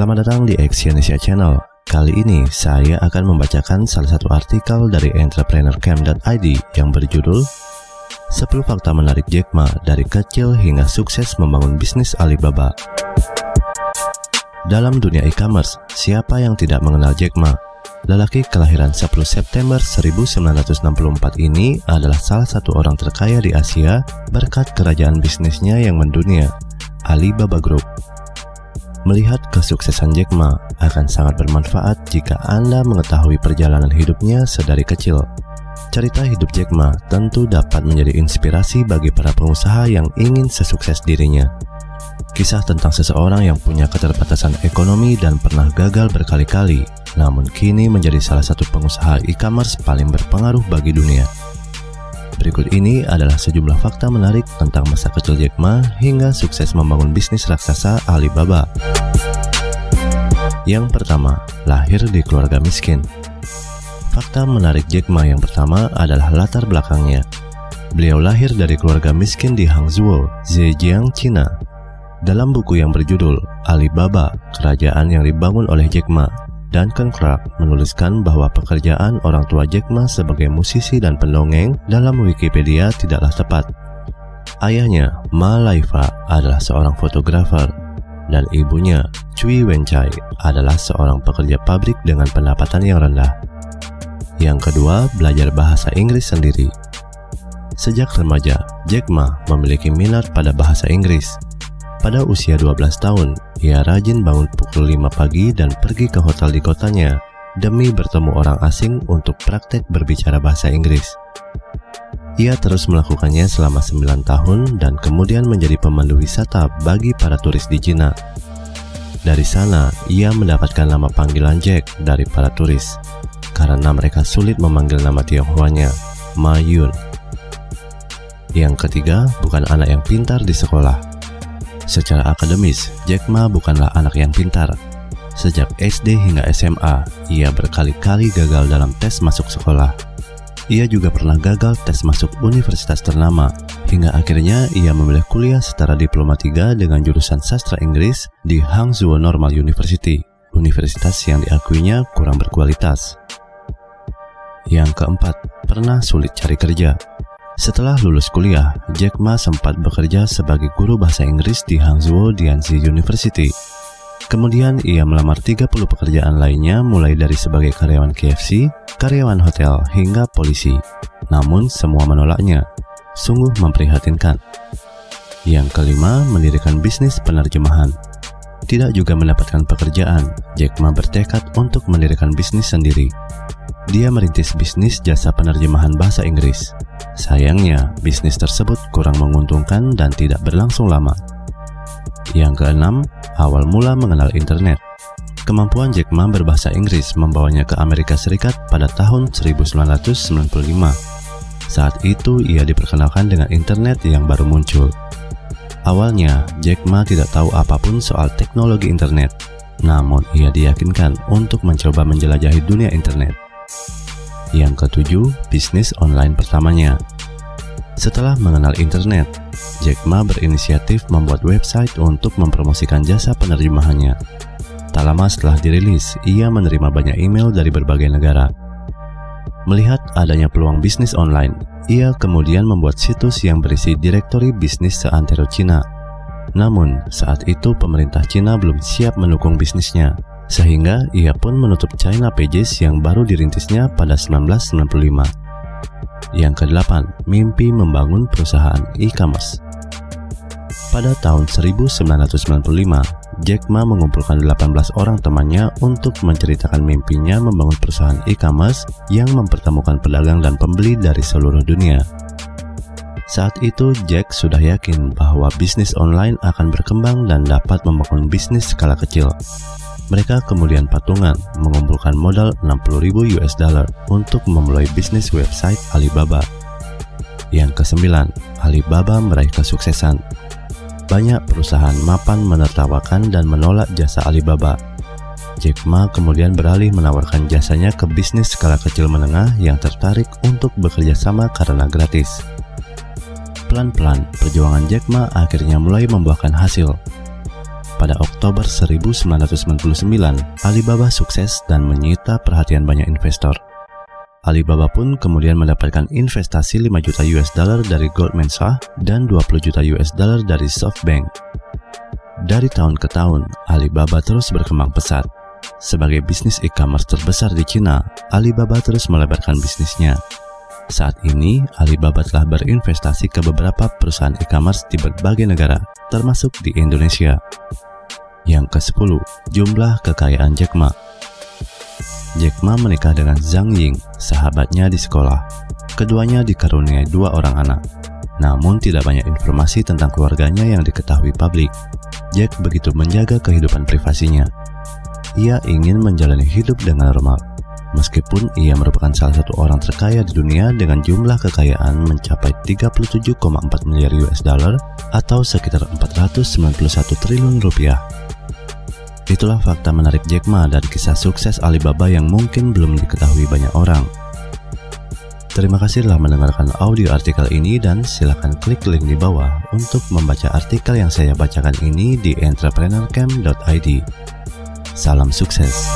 Selamat datang di Exyonesia Channel. Kali ini saya akan membacakan salah satu artikel dari entrepreneurcamp.id yang berjudul 10 fakta menarik Jack Ma dari kecil hingga sukses membangun bisnis Alibaba. Dalam dunia e-commerce, siapa yang tidak mengenal Jack Ma? Lelaki kelahiran 10 September 1964 ini adalah salah satu orang terkaya di Asia berkat kerajaan bisnisnya yang mendunia, Alibaba Group. Melihat kesuksesan Jack Ma akan sangat bermanfaat jika Anda mengetahui perjalanan hidupnya sedari kecil. Cerita hidup Jack Ma tentu dapat menjadi inspirasi bagi para pengusaha yang ingin sesukses dirinya. Kisah tentang seseorang yang punya keterbatasan ekonomi dan pernah gagal berkali-kali, namun kini menjadi salah satu pengusaha e-commerce paling berpengaruh bagi dunia. Berikut ini adalah sejumlah fakta menarik tentang masa kecil Jack Ma hingga sukses membangun bisnis raksasa Alibaba. Yang pertama, lahir di keluarga miskin. Fakta menarik Jack Ma yang pertama adalah latar belakangnya. Beliau lahir dari keluarga miskin di Hangzhou, Zhejiang, China. Dalam buku yang berjudul Alibaba, kerajaan yang dibangun oleh Jack Ma, Duncan Clark menuliskan bahwa pekerjaan orang tua Jack Ma sebagai musisi dan pendongeng dalam Wikipedia tidaklah tepat. Ayahnya, Ma Laifa, adalah seorang fotografer, dan ibunya, Cui Wenchai, adalah seorang pekerja pabrik dengan pendapatan yang rendah. Yang kedua, belajar bahasa Inggris sendiri. Sejak remaja, Jack Ma memiliki minat pada bahasa Inggris. Pada usia 12 tahun, ia rajin bangun pukul 5 pagi dan pergi ke hotel di kotanya demi bertemu orang asing untuk praktek berbicara bahasa Inggris. Ia terus melakukannya selama 9 tahun dan kemudian menjadi pemandu wisata bagi para turis di Cina. Dari sana, ia mendapatkan nama panggilan Jack dari para turis karena mereka sulit memanggil nama Tionghoanya, Ma Yun. Yang ketiga, bukan anak yang pintar di sekolah. Secara akademis, Jack Ma bukanlah anak yang pintar. Sejak SD hingga SMA, ia berkali-kali gagal dalam tes masuk sekolah. Ia juga pernah gagal tes masuk universitas ternama, hingga akhirnya ia memilih kuliah setara diploma 3 dengan jurusan sastra Inggris di Hangzhou Normal University, universitas yang diakuinya kurang berkualitas. Yang keempat, pernah sulit cari kerja. Setelah lulus kuliah, Jack Ma sempat bekerja sebagai guru bahasa Inggris di Hangzhou Dianzi University. Kemudian ia melamar 30 pekerjaan lainnya mulai dari sebagai karyawan KFC, karyawan hotel, hingga polisi. Namun semua menolaknya. Sungguh memprihatinkan. Yang kelima, mendirikan bisnis penerjemahan. Tidak juga mendapatkan pekerjaan, Jack Ma bertekad untuk mendirikan bisnis sendiri. Dia merintis bisnis jasa penerjemahan bahasa Inggris. Sayangnya, bisnis tersebut kurang menguntungkan dan tidak berlangsung lama. Yang keenam, awal mula mengenal internet. Kemampuan Jack Ma berbahasa Inggris membawanya ke Amerika Serikat pada tahun 1995. Saat itu ia diperkenalkan dengan internet yang baru muncul. Awalnya, Jack Ma tidak tahu apa pun soal teknologi internet, namun ia diyakinkan untuk mencoba menjelajahi dunia internet. Yang ketujuh, bisnis online pertamanya. Setelah mengenal internet, Jack Ma berinisiatif membuat website untuk mempromosikan jasa penerjemahannya. Tak lama setelah dirilis, ia menerima banyak email dari berbagai negara. Melihat adanya peluang bisnis online, ia kemudian membuat situs yang berisi direktori bisnis seantero Cina. Namun, saat itu pemerintah Cina belum siap mendukung bisnisnya sehingga ia pun menutup China Pages yang baru dirintisnya pada 1995. Yang kedelapan, mimpi membangun perusahaan e-commerce. Pada tahun 1995, Jack Ma mengumpulkan 18 orang temannya untuk menceritakan mimpinya membangun perusahaan e-commerce yang mempertemukan pedagang dan pembeli dari seluruh dunia. Saat itu, Jack sudah yakin bahwa bisnis online akan berkembang dan dapat membangun bisnis skala kecil. Mereka kemudian patungan mengumpulkan modal 60.000 US dollar untuk memulai bisnis website Alibaba. Yang kesembilan, Alibaba meraih kesuksesan. Banyak perusahaan mapan menertawakan dan menolak jasa Alibaba. Jack Ma kemudian beralih menawarkan jasanya ke bisnis skala kecil menengah yang tertarik untuk bekerja sama karena gratis. Pelan-pelan, perjuangan Jack Ma akhirnya mulai membuahkan hasil. Pada Oktober 1999, Alibaba sukses dan menyita perhatian banyak investor. Alibaba pun kemudian mendapatkan investasi 5 juta US dollar dari Goldman Sachs dan 20 juta US dollar dari SoftBank. Dari tahun ke tahun, Alibaba terus berkembang pesat. Sebagai bisnis e-commerce terbesar di Cina, Alibaba terus melebarkan bisnisnya. Saat ini, Alibaba telah berinvestasi ke beberapa perusahaan e-commerce di berbagai negara, termasuk di Indonesia. Yang ke-10, jumlah kekayaan Jack Ma. Jack Ma menikah dengan Zhang Ying, sahabatnya di sekolah. Keduanya dikaruniai dua orang anak. Namun tidak banyak informasi tentang keluarganya yang diketahui publik. Jack begitu menjaga kehidupan privasinya. Ia ingin menjalani hidup dengan normal. Meskipun ia merupakan salah satu orang terkaya di dunia dengan jumlah kekayaan mencapai 37,4 miliar US dollar atau sekitar 491 triliun rupiah. Itulah fakta menarik Jack Ma dan kisah sukses Alibaba yang mungkin belum diketahui banyak orang. Terima kasih telah mendengarkan audio artikel ini dan silakan klik link di bawah untuk membaca artikel yang saya bacakan ini di entrepreneurcamp.id. Salam sukses.